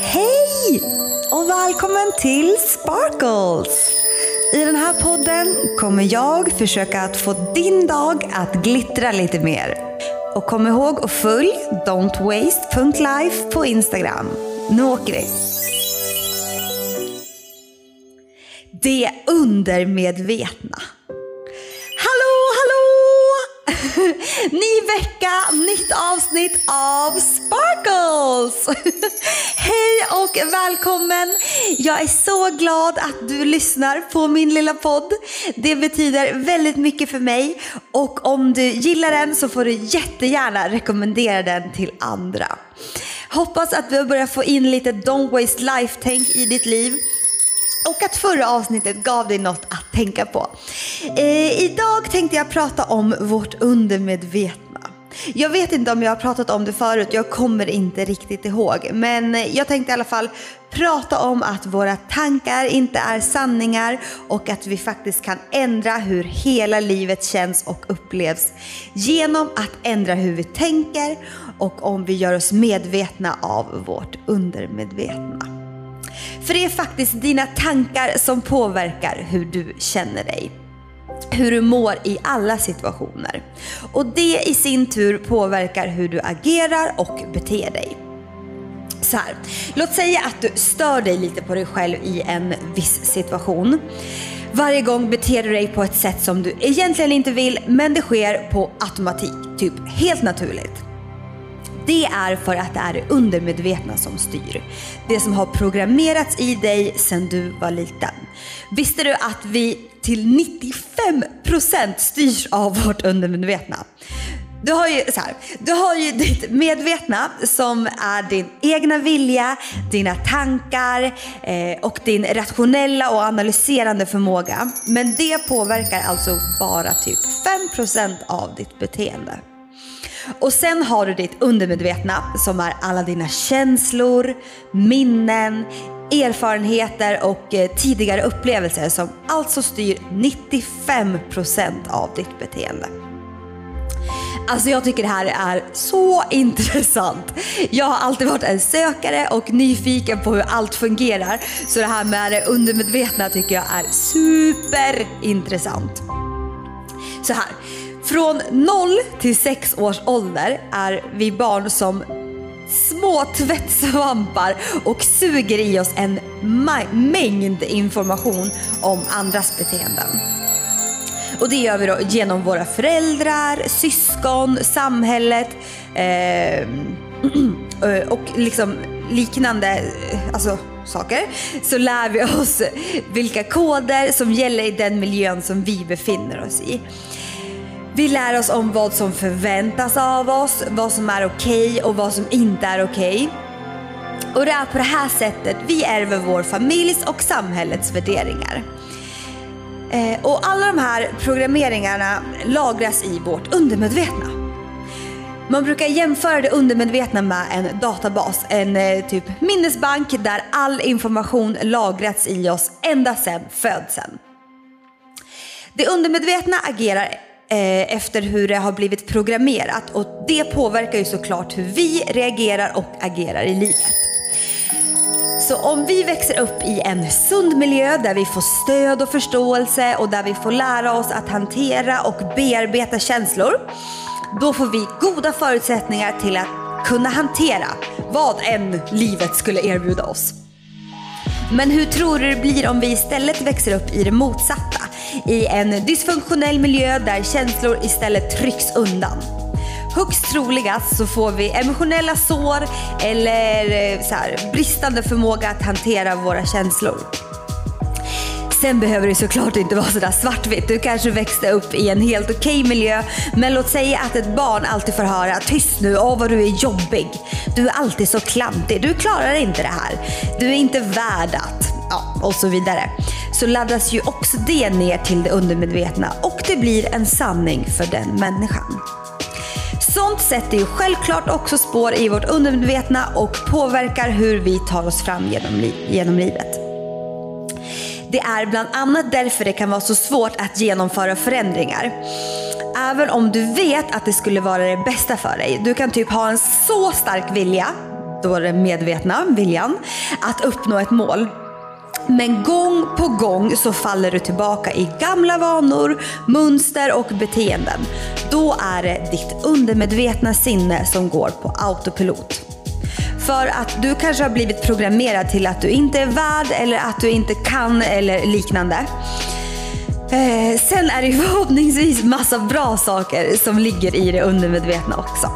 Hej och välkommen till Sparkles! I den här podden kommer jag försöka att få din dag att glittra lite mer. Och kom ihåg att följ don'twaste.life på Instagram. Nu åker vi! Det undermedvetna. Ny vecka, nytt avsnitt av Sparkles! Hej och välkommen! Jag är så glad att du lyssnar på min lilla podd. Det betyder väldigt mycket för mig och om du gillar den så får du jättegärna rekommendera den till andra. Hoppas att du har börjat få in lite Don't Waste Life-tänk i ditt liv och att förra avsnittet gav dig något att tänka på. Eh, idag tänkte jag prata om vårt undermedvetna. Jag vet inte om jag har pratat om det förut, jag kommer inte riktigt ihåg. Men jag tänkte i alla fall prata om att våra tankar inte är sanningar och att vi faktiskt kan ändra hur hela livet känns och upplevs genom att ändra hur vi tänker och om vi gör oss medvetna av vårt undermedvetna. För det är faktiskt dina tankar som påverkar hur du känner dig. Hur du mår i alla situationer. Och det i sin tur påverkar hur du agerar och beter dig. Så här, låt säga att du stör dig lite på dig själv i en viss situation. Varje gång beter du dig på ett sätt som du egentligen inte vill men det sker på automatik, typ helt naturligt. Det är för att det är det undermedvetna som styr. Det som har programmerats i dig sedan du var liten. Visste du att vi till 95% styrs av vårt undermedvetna? Du har, ju, så här, du har ju ditt medvetna som är din egna vilja, dina tankar eh, och din rationella och analyserande förmåga. Men det påverkar alltså bara typ 5% av ditt beteende. Och sen har du ditt undermedvetna som är alla dina känslor, minnen, erfarenheter och eh, tidigare upplevelser som alltså styr 95% av ditt beteende. Alltså jag tycker det här är så intressant. Jag har alltid varit en sökare och nyfiken på hur allt fungerar. Så det här med det undermedvetna tycker jag är superintressant. Så här, från 0 till 6 års ålder är vi barn som små tvättsvampar och suger i oss en mängd information om andras beteenden. Och det gör vi då genom våra föräldrar, syskon, samhället eh, och liksom liknande eh, alltså, saker. Så lär vi oss vilka koder som gäller i den miljön som vi befinner oss i. Vi lär oss om vad som förväntas av oss, vad som är okej okay och vad som inte är okej. Okay. Och det är på det här sättet vi ärver vår familjs och samhällets värderingar. Eh, och alla de här programmeringarna lagras i vårt undermedvetna. Man brukar jämföra det undermedvetna med en databas, en eh, typ minnesbank där all information lagrats i oss ända sedan födseln. Det undermedvetna agerar Eh, efter hur det har blivit programmerat och det påverkar ju såklart hur vi reagerar och agerar i livet. Så om vi växer upp i en sund miljö där vi får stöd och förståelse och där vi får lära oss att hantera och bearbeta känslor, då får vi goda förutsättningar till att kunna hantera vad än livet skulle erbjuda oss. Men hur tror du det blir om vi istället växer upp i det motsatta? I en dysfunktionell miljö där känslor istället trycks undan. Högst troligast så får vi emotionella sår eller eh, så här, bristande förmåga att hantera våra känslor. Sen behöver det såklart inte vara sådär svartvitt. Du kanske växte upp i en helt okej okay miljö. Men låt säga att ett barn alltid får höra tyst nu, åh vad du är jobbig. Du är alltid så klantig, du klarar inte det här. Du är inte värd att, ja och så vidare. Så laddas ju också det ner till det undermedvetna och det blir en sanning för den människan. Sånt sätter ju självklart också spår i vårt undermedvetna och påverkar hur vi tar oss fram genom, genom livet. Det är bland annat därför det kan vara så svårt att genomföra förändringar. Även om du vet att det skulle vara det bästa för dig. Du kan typ ha en så stark vilja, då den medvetna viljan att uppnå ett mål. Men gång på gång så faller du tillbaka i gamla vanor, mönster och beteenden. Då är det ditt undermedvetna sinne som går på autopilot. För att du kanske har blivit programmerad till att du inte är värd eller att du inte kan eller liknande. Eh, sen är det förhoppningsvis massa bra saker som ligger i det undermedvetna också.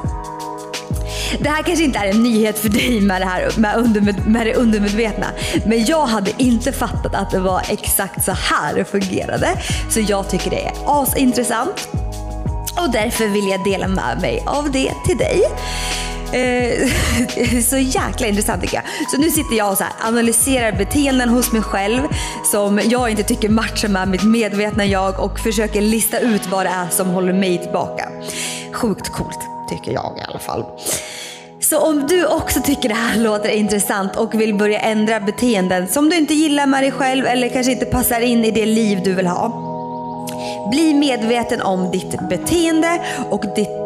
Det här kanske inte är en nyhet för dig med det, här, med, undermed, med det undermedvetna. Men jag hade inte fattat att det var exakt så här det fungerade. Så jag tycker det är asintressant. Och därför vill jag dela med mig av det till dig. Eh, så jäkla intressant tycker jag. Så nu sitter jag och så analyserar beteenden hos mig själv som jag inte tycker matchar med mitt medvetna jag och försöker lista ut vad det är som håller mig tillbaka. Sjukt coolt tycker jag i alla fall. Så om du också tycker det här låter intressant och vill börja ändra beteenden som du inte gillar med dig själv eller kanske inte passar in i det liv du vill ha bli medveten om ditt beteende och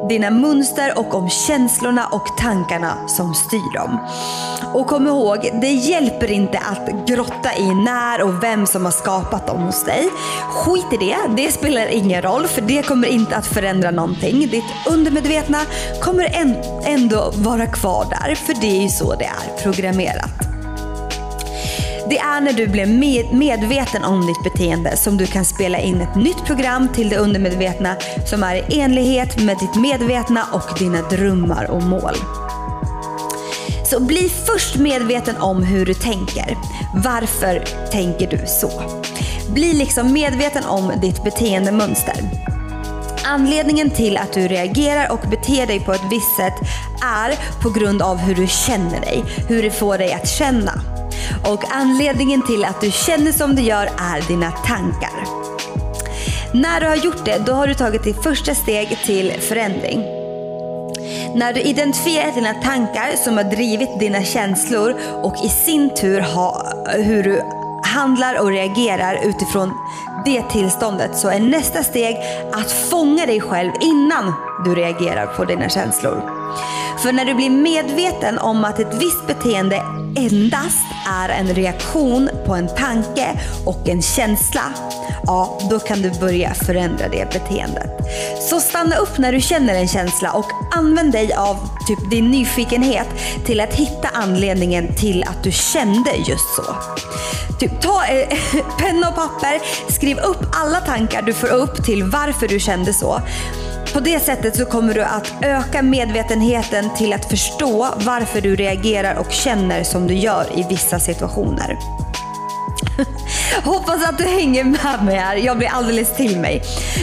dina mönster och om känslorna och tankarna som styr dem. Och kom ihåg, det hjälper inte att grotta i när och vem som har skapat dem hos dig. Skit i det, det spelar ingen roll för det kommer inte att förändra någonting. Ditt undermedvetna kommer ändå vara kvar där för det är ju så det är programmerat. Det är när du blir med medveten om ditt beteende som du kan spela in ett nytt program till det undermedvetna som är i enlighet med ditt medvetna och dina drömmar och mål. Så bli först medveten om hur du tänker. Varför tänker du så? Bli liksom medveten om ditt beteendemönster. Anledningen till att du reagerar och beter dig på ett visst sätt är på grund av hur du känner dig, hur det får dig att känna. Och anledningen till att du känner som du gör är dina tankar. När du har gjort det, då har du tagit ditt första steg till förändring. När du identifierar dina tankar som har drivit dina känslor och i sin tur ha, hur du handlar och reagerar utifrån det tillståndet så är nästa steg att fånga dig själv innan du reagerar på dina känslor. För när du blir medveten om att ett visst beteende endast är en reaktion på en tanke och en känsla, ja då kan du börja förändra det beteendet. Så stanna upp när du känner en känsla och använd dig av typ din nyfikenhet till att hitta anledningen till att du kände just så. Typ, ta eh, penna och papper, skriv upp alla tankar du får upp till varför du kände så. På det sättet så kommer du att öka medvetenheten till att förstå varför du reagerar och känner som du gör i vissa situationer. Hoppas att du hänger med mig här. Jag blir alldeles till mig.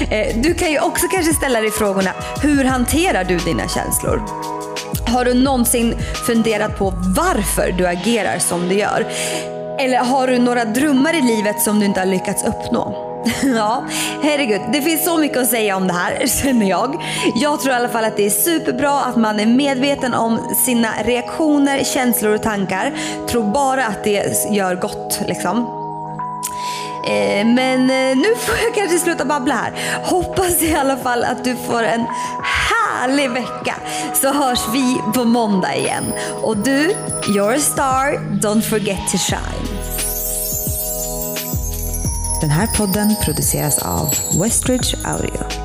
Eh, du kan ju också kanske ställa dig frågorna, hur hanterar du dina känslor? Har du någonsin funderat på varför du agerar som du gör? Eller har du några drömmar i livet som du inte har lyckats uppnå? Ja, herregud. Det finns så mycket att säga om det här känner jag. Jag tror i alla fall att det är superbra att man är medveten om sina reaktioner, känslor och tankar. Tror bara att det gör gott liksom. Eh, men eh, nu får jag kanske sluta babbla här. Hoppas i alla fall att du får en härlig vecka så hörs vi på måndag igen. Och du, you're a star, don't forget to shine. Den här podden produceras av Westridge Audio.